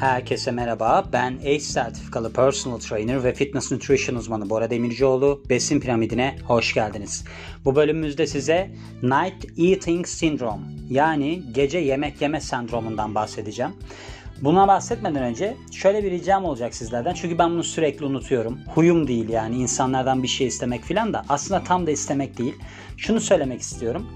Herkese merhaba. Ben ACE sertifikalı personal trainer ve fitness nutrition uzmanı Bora Demircioğlu. Besin piramidine hoş geldiniz. Bu bölümümüzde size night eating syndrome yani gece yemek yeme sendromundan bahsedeceğim. Buna bahsetmeden önce şöyle bir ricam olacak sizlerden. Çünkü ben bunu sürekli unutuyorum. Huyum değil yani insanlardan bir şey istemek filan da aslında tam da istemek değil. Şunu söylemek istiyorum.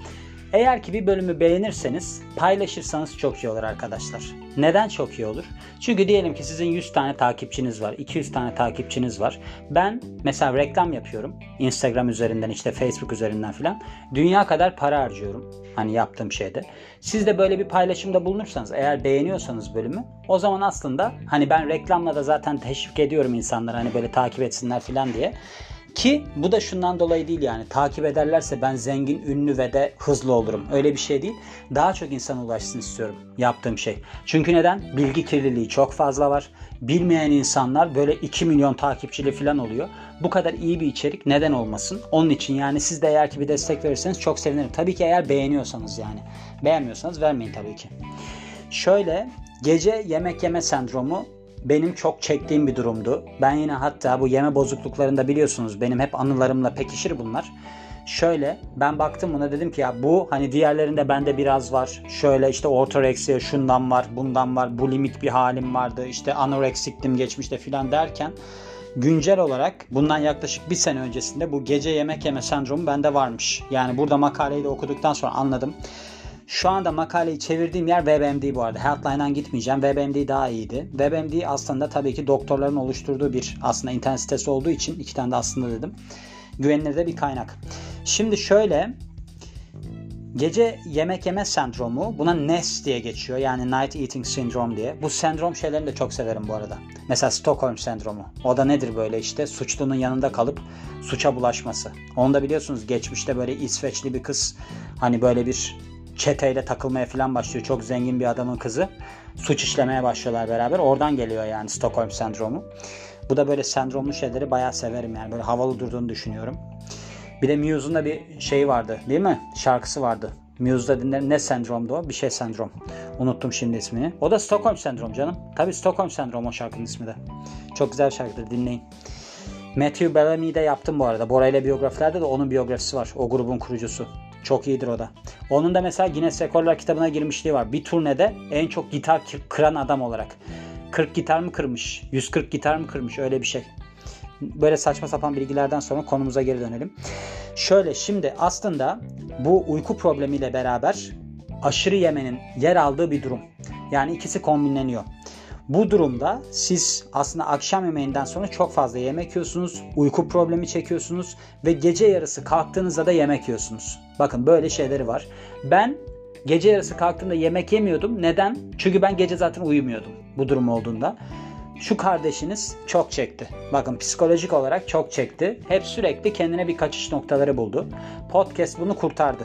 Eğer ki bir bölümü beğenirseniz paylaşırsanız çok iyi olur arkadaşlar. Neden çok iyi olur? Çünkü diyelim ki sizin 100 tane takipçiniz var, 200 tane takipçiniz var. Ben mesela reklam yapıyorum. Instagram üzerinden işte Facebook üzerinden filan. Dünya kadar para harcıyorum. Hani yaptığım şeyde. Siz de böyle bir paylaşımda bulunursanız eğer beğeniyorsanız bölümü o zaman aslında hani ben reklamla da zaten teşvik ediyorum insanları hani böyle takip etsinler filan diye. Ki bu da şundan dolayı değil yani takip ederlerse ben zengin, ünlü ve de hızlı olurum. Öyle bir şey değil. Daha çok insana ulaşsın istiyorum yaptığım şey. Çünkü neden? Bilgi kirliliği çok fazla var. Bilmeyen insanlar böyle 2 milyon takipçili falan oluyor. Bu kadar iyi bir içerik neden olmasın? Onun için yani siz de eğer ki bir destek verirseniz çok sevinirim. Tabii ki eğer beğeniyorsanız yani. Beğenmiyorsanız vermeyin tabii ki. Şöyle gece yemek yeme sendromu benim çok çektiğim bir durumdu. Ben yine hatta bu yeme bozukluklarında biliyorsunuz benim hep anılarımla pekişir bunlar. Şöyle ben baktım buna dedim ki ya bu hani diğerlerinde bende biraz var. Şöyle işte ortoreksiya şundan var bundan var bu limit bir halim vardı. İşte anoreksiktim geçmişte filan derken güncel olarak bundan yaklaşık bir sene öncesinde bu gece yemek yeme sendromu bende varmış. Yani burada makaleyi de okuduktan sonra anladım. Şu anda makaleyi çevirdiğim yer WebMD bu arada. Healthline'dan gitmeyeceğim. WebMD daha iyiydi. WebMD aslında tabii ki doktorların oluşturduğu bir aslında internet sitesi olduğu için iki tane de aslında dedim. Güvenilir de bir kaynak. Şimdi şöyle Gece yemek yeme sendromu buna NES diye geçiyor. Yani Night Eating Syndrome diye. Bu sendrom şeylerini de çok severim bu arada. Mesela Stockholm sendromu. O da nedir böyle işte suçlunun yanında kalıp suça bulaşması. Onu da biliyorsunuz geçmişte böyle İsveçli bir kız hani böyle bir çeteyle takılmaya falan başlıyor. Çok zengin bir adamın kızı. Suç işlemeye başlıyorlar beraber. Oradan geliyor yani Stockholm sendromu. Bu da böyle sendromlu şeyleri bayağı severim yani. Böyle havalı durduğunu düşünüyorum. Bir de Muse'un da bir şey vardı değil mi? Şarkısı vardı. Muse'da dinler ne sendromdu o? Bir şey sendrom. Unuttum şimdi ismini. O da Stockholm sendrom canım. Tabi Stockholm sendrom o şarkının ismi de. Çok güzel şarkıdır dinleyin. Matthew Bellamy'de yaptım bu arada. Bora ile biyografilerde de onun biyografisi var. O grubun kurucusu. Çok iyidir o da. Onun da mesela Guinness Rekorlar kitabına girmişliği var. Bir turnede en çok gitar kıran adam olarak. 40 gitar mı kırmış? 140 gitar mı kırmış? Öyle bir şey. Böyle saçma sapan bilgilerden sonra konumuza geri dönelim. Şöyle şimdi aslında bu uyku problemiyle beraber aşırı yemenin yer aldığı bir durum. Yani ikisi kombinleniyor. Bu durumda siz aslında akşam yemeğinden sonra çok fazla yemek yiyorsunuz, uyku problemi çekiyorsunuz ve gece yarısı kalktığınızda da yemek yiyorsunuz. Bakın böyle şeyleri var. Ben gece yarısı kalktığımda yemek yemiyordum. Neden? Çünkü ben gece zaten uyumuyordum bu durum olduğunda. Şu kardeşiniz çok çekti. Bakın psikolojik olarak çok çekti. Hep sürekli kendine bir kaçış noktaları buldu. Podcast bunu kurtardı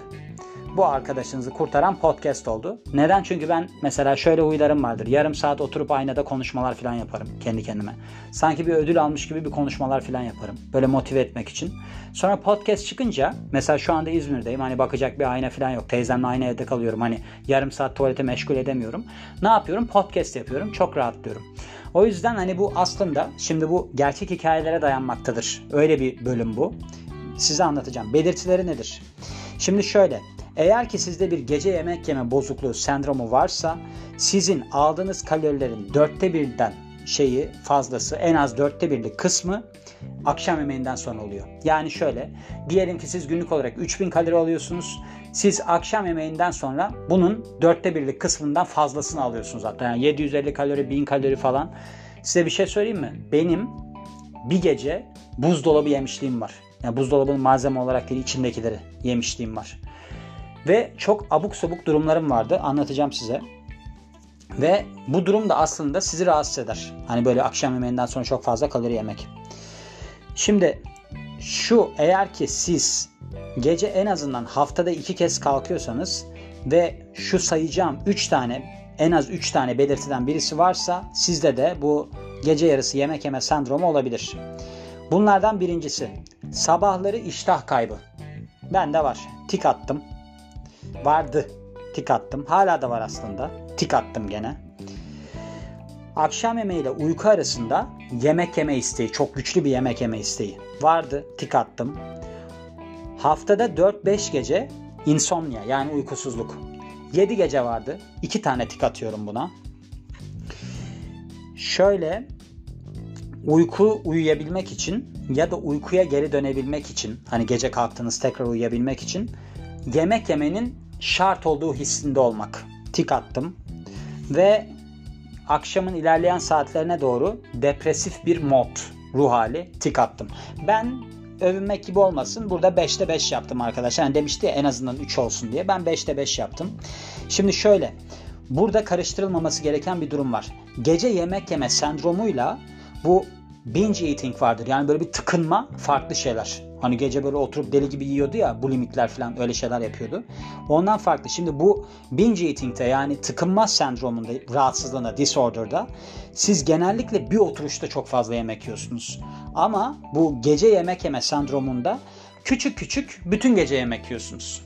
bu arkadaşınızı kurtaran podcast oldu. Neden? Çünkü ben mesela şöyle huylarım vardır. Yarım saat oturup aynada konuşmalar falan yaparım kendi kendime. Sanki bir ödül almış gibi bir konuşmalar falan yaparım. Böyle motive etmek için. Sonra podcast çıkınca mesela şu anda İzmir'deyim. Hani bakacak bir ayna falan yok. Teyzemle aynı evde kalıyorum. Hani yarım saat tuvalete meşgul edemiyorum. Ne yapıyorum? Podcast yapıyorum. Çok rahatlıyorum. O yüzden hani bu aslında şimdi bu gerçek hikayelere dayanmaktadır. Öyle bir bölüm bu. Size anlatacağım. Belirtileri nedir? Şimdi şöyle eğer ki sizde bir gece yemek yeme bozukluğu sendromu varsa sizin aldığınız kalorilerin dörtte birden şeyi fazlası en az dörtte birlik kısmı akşam yemeğinden sonra oluyor. Yani şöyle diyelim ki siz günlük olarak 3000 kalori alıyorsunuz. Siz akşam yemeğinden sonra bunun dörtte birlik kısmından fazlasını alıyorsunuz hatta. Yani 750 kalori 1000 kalori falan. Size bir şey söyleyeyim mi? Benim bir gece buzdolabı yemişliğim var. Yani buzdolabının malzeme olarak değil içindekileri yemişliğim var. Ve çok abuk sabuk durumlarım vardı. Anlatacağım size. Ve bu durum da aslında sizi rahatsız eder. Hani böyle akşam yemeğinden sonra çok fazla kalori yemek. Şimdi şu eğer ki siz gece en azından haftada iki kez kalkıyorsanız ve şu sayacağım 3 tane en az 3 tane belirtiden birisi varsa sizde de bu gece yarısı yemek yeme sendromu olabilir. Bunlardan birincisi sabahları iştah kaybı. Ben de var. Tik attım. Vardı. Tik attım. Hala da var aslında. Tik attım gene. akşam yemeği ile uyku arasında yemek yeme isteği, çok güçlü bir yemek yeme isteği vardı. Tik attım. Haftada 4-5 gece insomnia yani uykusuzluk. 7 gece vardı. 2 tane tik atıyorum buna. Şöyle uyku uyuyabilmek için ya da uykuya geri dönebilmek için hani gece kalktınız tekrar uyuyabilmek için yemek yemenin şart olduğu hissinde olmak. Tik attım. Ve akşamın ilerleyen saatlerine doğru depresif bir mod ruh hali tik attım. Ben övünmek gibi olmasın. Burada 5'te 5 yaptım arkadaşlar. Yani demişti ya en azından 3 olsun diye. Ben 5'te 5 yaptım. Şimdi şöyle. Burada karıştırılmaması gereken bir durum var. Gece yemek yeme sendromuyla bu binge eating vardır. Yani böyle bir tıkınma farklı şeyler. Hani gece böyle oturup deli gibi yiyordu ya bu limitler falan öyle şeyler yapıyordu. Ondan farklı. Şimdi bu binge eating'te yani tıkınma sendromunda rahatsızlığında disorder'da siz genellikle bir oturuşta çok fazla yemek yiyorsunuz. Ama bu gece yemek yeme sendromunda küçük küçük bütün gece yemek yiyorsunuz.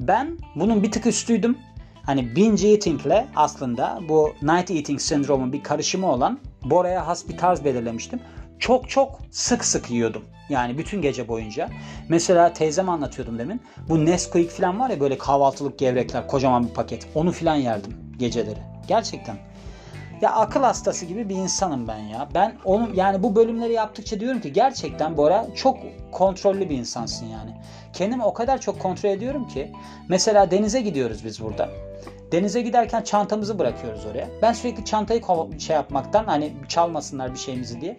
Ben bunun bir tık üstüydüm. Hani binge eating ile aslında bu night eating sendromun bir karışımı olan Bora'ya has bir tarz belirlemiştim. Çok çok sık sık yiyordum. Yani bütün gece boyunca. Mesela teyzem anlatıyordum demin. Bu Nesquik falan var ya böyle kahvaltılık gevrekler kocaman bir paket. Onu falan yerdim geceleri. Gerçekten. Ya akıl hastası gibi bir insanım ben ya. Ben onu yani bu bölümleri yaptıkça diyorum ki gerçekten Bora çok kontrollü bir insansın yani. Kendimi o kadar çok kontrol ediyorum ki mesela denize gidiyoruz biz burada. Denize giderken çantamızı bırakıyoruz oraya. Ben sürekli çantayı şey yapmaktan hani çalmasınlar bir şeyimizi diye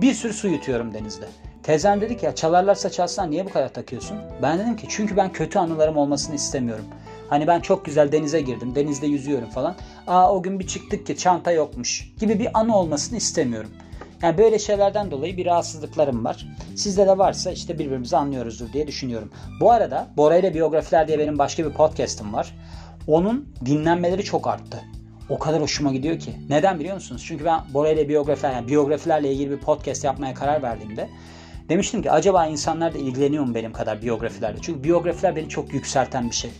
bir sürü su yutuyorum denizde. Teyzem dedi ki ya çalarlarsa çalsın niye bu kadar takıyorsun? Ben dedim ki çünkü ben kötü anılarım olmasını istemiyorum. Hani ben çok güzel denize girdim, denizde yüzüyorum falan. Aa o gün bir çıktık ki çanta yokmuş gibi bir anı olmasını istemiyorum. Yani böyle şeylerden dolayı bir rahatsızlıklarım var. Sizde de varsa işte birbirimizi anlıyoruzdur diye düşünüyorum. Bu arada Bora ile Biyografiler diye benim başka bir podcast'ım var. Onun dinlenmeleri çok arttı. O kadar hoşuma gidiyor ki. Neden biliyor musunuz? Çünkü ben Bora ile biyografiler, yani biyografilerle ilgili bir podcast yapmaya karar verdiğimde demiştim ki acaba insanlar da ilgileniyor mu benim kadar biyografilerle? Çünkü biyografiler beni çok yükselten bir şey.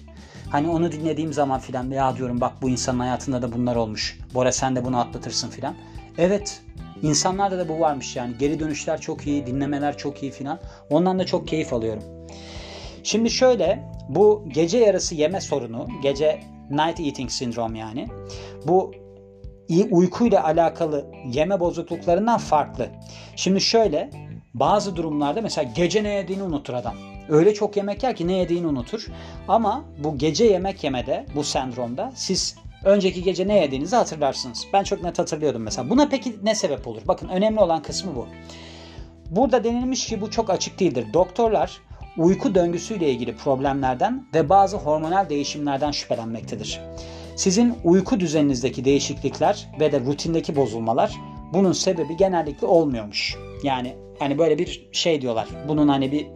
Hani onu dinlediğim zaman filan ya diyorum bak bu insanın hayatında da bunlar olmuş. Bora sen de bunu atlatırsın filan. Evet insanlarda da bu varmış yani. Geri dönüşler çok iyi, dinlemeler çok iyi filan. Ondan da çok keyif alıyorum. Şimdi şöyle bu gece yarısı yeme sorunu, gece night eating sindrom yani. Bu uykuyla alakalı yeme bozukluklarından farklı. Şimdi şöyle bazı durumlarda mesela gece ne yediğini unutur adam. Öyle çok yemek yer ki ne yediğini unutur. Ama bu gece yemek yemede bu sendromda siz önceki gece ne yediğinizi hatırlarsınız. Ben çok net hatırlıyordum mesela. Buna peki ne sebep olur? Bakın önemli olan kısmı bu. Burada denilmiş ki bu çok açık değildir. Doktorlar uyku döngüsüyle ilgili problemlerden ve bazı hormonal değişimlerden şüphelenmektedir. Sizin uyku düzeninizdeki değişiklikler ve de rutindeki bozulmalar bunun sebebi genellikle olmuyormuş. Yani hani böyle bir şey diyorlar. Bunun hani bir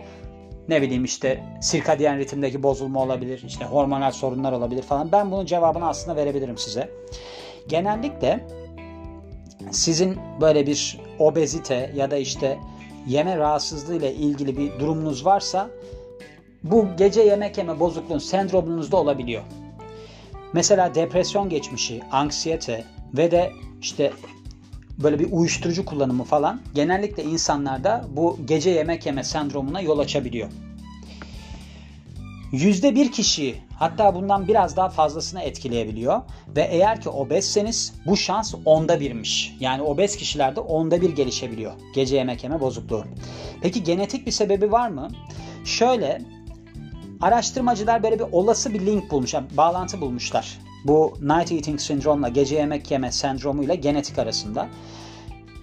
ne bileyim işte sirkadiyen ritimdeki bozulma olabilir, işte hormonal sorunlar olabilir falan. Ben bunun cevabını aslında verebilirim size. Genellikle sizin böyle bir obezite ya da işte yeme rahatsızlığı ile ilgili bir durumunuz varsa bu gece yemek yeme bozukluğun sendromunuzda olabiliyor. Mesela depresyon geçmişi, anksiyete ve de işte böyle bir uyuşturucu kullanımı falan genellikle insanlarda bu gece yemek yeme sendromuna yol açabiliyor. Yüzde bir kişi hatta bundan biraz daha fazlasını etkileyebiliyor ve eğer ki obezseniz bu şans onda birmiş. Yani obez kişilerde onda bir gelişebiliyor gece yemek yeme bozukluğu. Peki genetik bir sebebi var mı? Şöyle araştırmacılar böyle bir olası bir link bulmuş, bağlantı bulmuşlar. Bu night eating sindromla gece yemek yeme sendromuyla genetik arasında.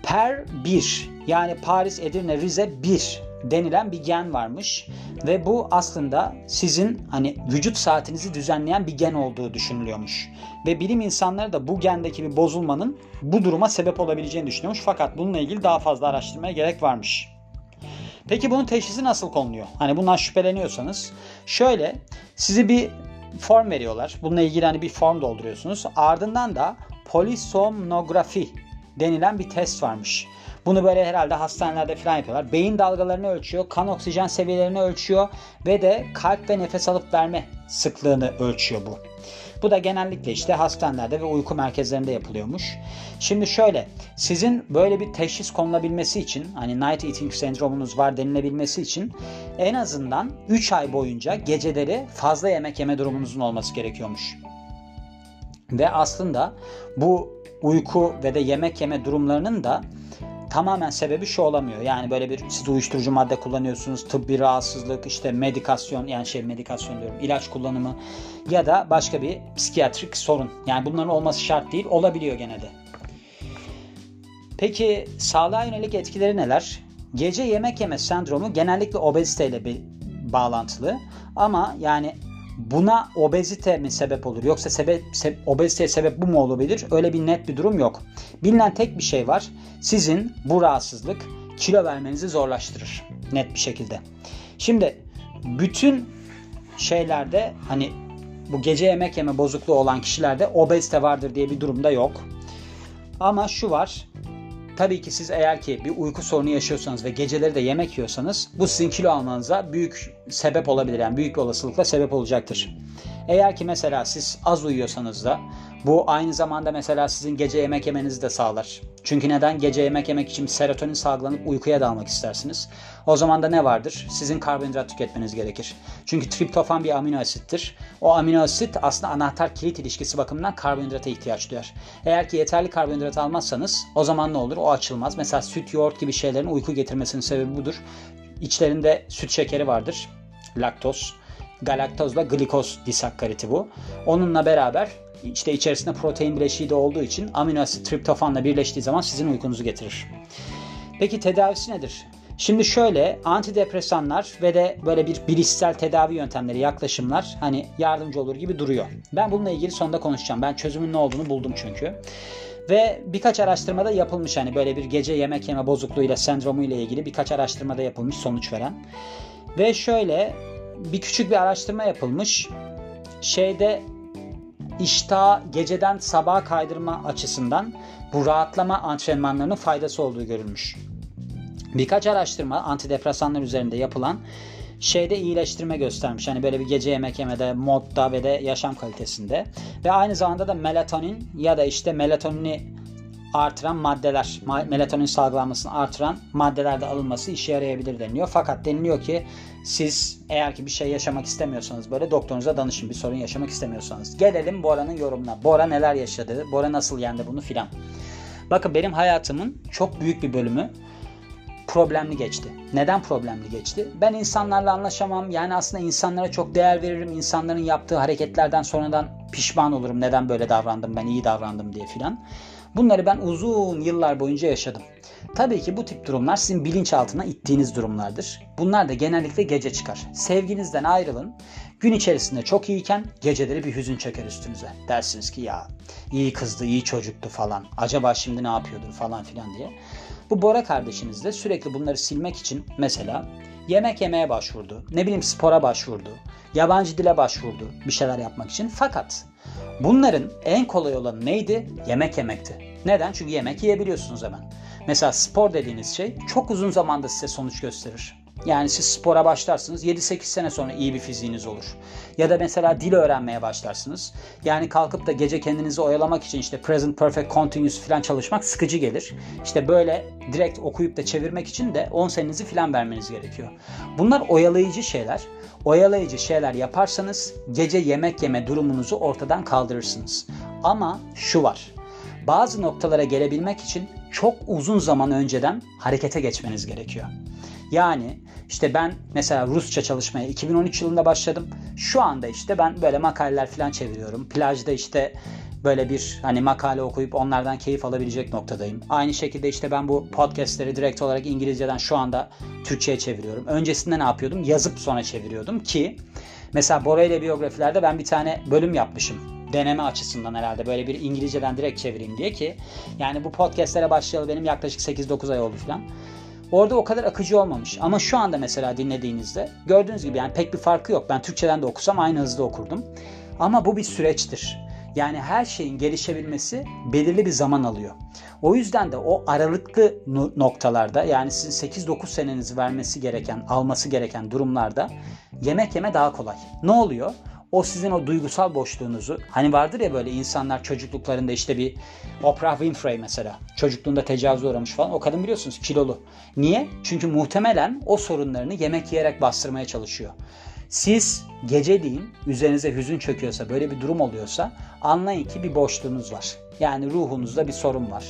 Per 1 yani Paris, Edirne, Rize 1 denilen bir gen varmış ve bu aslında sizin hani vücut saatinizi düzenleyen bir gen olduğu düşünülüyormuş. Ve bilim insanları da bu gendeki bir bozulmanın bu duruma sebep olabileceğini düşünüyormuş fakat bununla ilgili daha fazla araştırmaya gerek varmış. Peki bunun teşhisi nasıl konuluyor? Hani bundan şüpheleniyorsanız şöyle sizi bir form veriyorlar. Bununla ilgili hani bir form dolduruyorsunuz. Ardından da polisomnografi denilen bir test varmış. Bunu böyle herhalde hastanelerde falan yapıyorlar. Beyin dalgalarını ölçüyor, kan oksijen seviyelerini ölçüyor ve de kalp ve nefes alıp verme sıklığını ölçüyor bu. Bu da genellikle işte hastanelerde ve uyku merkezlerinde yapılıyormuş. Şimdi şöyle, sizin böyle bir teşhis konulabilmesi için, hani night eating sendromunuz var denilebilmesi için en azından 3 ay boyunca geceleri fazla yemek yeme durumunuzun olması gerekiyormuş. Ve aslında bu uyku ve de yemek yeme durumlarının da tamamen sebebi şu olamıyor. Yani böyle bir siz uyuşturucu madde kullanıyorsunuz, tıbbi rahatsızlık, işte medikasyon yani şey medikasyon diyorum, ilaç kullanımı ya da başka bir psikiyatrik sorun. Yani bunların olması şart değil, olabiliyor gene de. Peki sağlığa yönelik etkileri neler? Gece yemek yeme sendromu genellikle obeziteyle bir bağlantılı ama yani buna obezite mi sebep olur yoksa sebep, se, obeziteye sebep bu mu olabilir? Öyle bir net bir durum yok. Bilinen tek bir şey var. Sizin bu rahatsızlık kilo vermenizi zorlaştırır net bir şekilde. Şimdi bütün şeylerde hani bu gece yemek yeme bozukluğu olan kişilerde obezite vardır diye bir durumda yok. Ama şu var. Tabii ki siz eğer ki bir uyku sorunu yaşıyorsanız ve geceleri de yemek yiyorsanız bu sizin kilo almanıza büyük sebep olabilir. Yani büyük bir olasılıkla sebep olacaktır. Eğer ki mesela siz az uyuyorsanız da bu aynı zamanda mesela sizin gece yemek yemenizi de sağlar. Çünkü neden? Gece yemek yemek için serotonin salgılanıp uykuya dalmak istersiniz. O zaman da ne vardır? Sizin karbonhidrat tüketmeniz gerekir. Çünkü triptofan bir amino asittir. O amino asit aslında anahtar kilit ilişkisi bakımından karbonhidrata ihtiyaç duyar. Eğer ki yeterli karbonhidrat almazsanız o zaman ne olur? O açılmaz. Mesela süt, yoğurt gibi şeylerin uyku getirmesinin sebebi budur. İçlerinde süt şekeri vardır. Laktoz. Galaktozla glikoz disakkariti bu. Onunla beraber işte içerisinde protein bileşiği de olduğu için amino asit triptofanla birleştiği zaman sizin uykunuzu getirir. Peki tedavisi nedir? Şimdi şöyle antidepresanlar ve de böyle bir bilişsel tedavi yöntemleri, yaklaşımlar hani yardımcı olur gibi duruyor. Ben bununla ilgili sonunda konuşacağım. Ben çözümün ne olduğunu buldum çünkü. Ve birkaç araştırmada yapılmış hani böyle bir gece yemek yeme bozukluğuyla sendromu ile ilgili birkaç araştırmada yapılmış sonuç veren. Ve şöyle bir küçük bir araştırma yapılmış. Şeyde iştah geceden sabaha kaydırma açısından bu rahatlama antrenmanlarının faydası olduğu görülmüş. Birkaç araştırma antidepresanlar üzerinde yapılan şeyde iyileştirme göstermiş. Hani böyle bir gece yemek yemede, modda ve de yaşam kalitesinde. Ve aynı zamanda da melatonin ya da işte melatonini artıran maddeler, melatonin salgılanmasını artıran maddeler de alınması işe yarayabilir deniliyor. Fakat deniliyor ki siz eğer ki bir şey yaşamak istemiyorsanız böyle doktorunuza danışın bir sorun yaşamak istemiyorsanız. Gelelim Bora'nın yorumuna. Bora neler yaşadı? Bora nasıl yendi bunu filan. Bakın benim hayatımın çok büyük bir bölümü problemli geçti. Neden problemli geçti? Ben insanlarla anlaşamam. Yani aslında insanlara çok değer veririm. İnsanların yaptığı hareketlerden sonradan pişman olurum. Neden böyle davrandım ben iyi davrandım diye filan. Bunları ben uzun yıllar boyunca yaşadım. Tabii ki bu tip durumlar sizin bilinçaltına ittiğiniz durumlardır. Bunlar da genellikle gece çıkar. Sevginizden ayrılın. Gün içerisinde çok iyiyken geceleri bir hüzün çeker üstünüze. Dersiniz ki ya iyi kızdı, iyi çocuktu falan. Acaba şimdi ne yapıyordur falan filan diye. Bu Bora kardeşiniz de sürekli bunları silmek için mesela yemek yemeye başvurdu. Ne bileyim spora başvurdu. Yabancı dile başvurdu bir şeyler yapmak için. Fakat bunların en kolay olanı neydi? Yemek yemekti. Neden? Çünkü yemek yiyebiliyorsunuz hemen. Mesela spor dediğiniz şey çok uzun zamanda size sonuç gösterir. Yani siz spora başlarsınız 7-8 sene sonra iyi bir fiziğiniz olur. Ya da mesela dil öğrenmeye başlarsınız. Yani kalkıp da gece kendinizi oyalamak için işte present perfect continuous falan çalışmak sıkıcı gelir. İşte böyle direkt okuyup da çevirmek için de 10 senenizi falan vermeniz gerekiyor. Bunlar oyalayıcı şeyler. Oyalayıcı şeyler yaparsanız gece yemek yeme durumunuzu ortadan kaldırırsınız. Ama şu var. Bazı noktalara gelebilmek için çok uzun zaman önceden harekete geçmeniz gerekiyor. Yani işte ben mesela Rusça çalışmaya 2013 yılında başladım. Şu anda işte ben böyle makaleler falan çeviriyorum. Plajda işte böyle bir hani makale okuyup onlardan keyif alabilecek noktadayım. Aynı şekilde işte ben bu podcastleri direkt olarak İngilizceden şu anda Türkçe'ye çeviriyorum. Öncesinde ne yapıyordum? Yazıp sonra çeviriyordum ki mesela Bora ile biyografilerde ben bir tane bölüm yapmışım deneme açısından herhalde böyle bir İngilizceden direkt çevireyim diye ki yani bu podcastlere başlayalı benim yaklaşık 8-9 ay oldu falan. Orada o kadar akıcı olmamış. Ama şu anda mesela dinlediğinizde gördüğünüz gibi yani pek bir farkı yok. Ben Türkçeden de okusam aynı hızda okurdum. Ama bu bir süreçtir. Yani her şeyin gelişebilmesi belirli bir zaman alıyor. O yüzden de o aralıklı noktalarda yani sizin 8-9 senenizi vermesi gereken, alması gereken durumlarda yemek yeme daha kolay. Ne oluyor? O sizin o duygusal boşluğunuzu hani vardır ya böyle insanlar çocukluklarında işte bir Oprah Winfrey mesela çocukluğunda tecavüze uğramış falan o kadın biliyorsunuz kilolu. Niye? Çünkü muhtemelen o sorunlarını yemek yiyerek bastırmaya çalışıyor. Siz geceliğin üzerinize hüzün çöküyorsa, böyle bir durum oluyorsa anlayın ki bir boşluğunuz var. Yani ruhunuzda bir sorun var.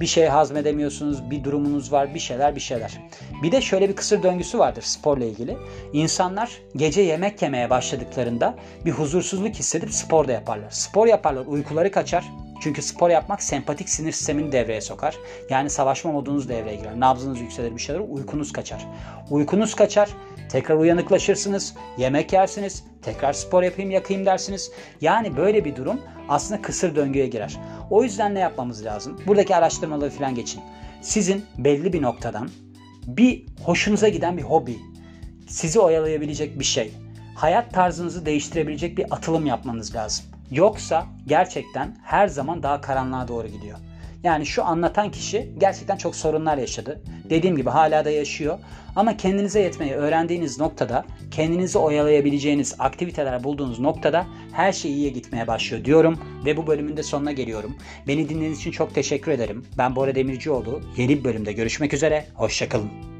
Bir şey hazmedemiyorsunuz, bir durumunuz var, bir şeyler bir şeyler. Bir de şöyle bir kısır döngüsü vardır sporla ilgili. İnsanlar gece yemek yemeye başladıklarında bir huzursuzluk hissedip spor da yaparlar. Spor yaparlar, uykuları kaçar. Çünkü spor yapmak sempatik sinir sistemini devreye sokar. Yani savaşma modunuz devreye girer. Nabzınız yükselir bir şeyler, uykunuz kaçar. Uykunuz kaçar, tekrar uyanıklaşırsınız, yemek yersiniz, tekrar spor yapayım yakayım dersiniz. Yani böyle bir durum aslında kısır döngüye girer. O yüzden ne yapmamız lazım? Buradaki araştırmaları falan geçin. Sizin belli bir noktadan bir hoşunuza giden bir hobi, sizi oyalayabilecek bir şey, hayat tarzınızı değiştirebilecek bir atılım yapmanız lazım. Yoksa gerçekten her zaman daha karanlığa doğru gidiyor. Yani şu anlatan kişi gerçekten çok sorunlar yaşadı. Dediğim gibi hala da yaşıyor. Ama kendinize yetmeyi öğrendiğiniz noktada, kendinizi oyalayabileceğiniz aktiviteler bulduğunuz noktada her şey iyiye gitmeye başlıyor diyorum ve bu bölümün de sonuna geliyorum. Beni dinlediğiniz için çok teşekkür ederim. Ben Bora Demircioğlu. Yeni bir bölümde görüşmek üzere. Hoşçakalın.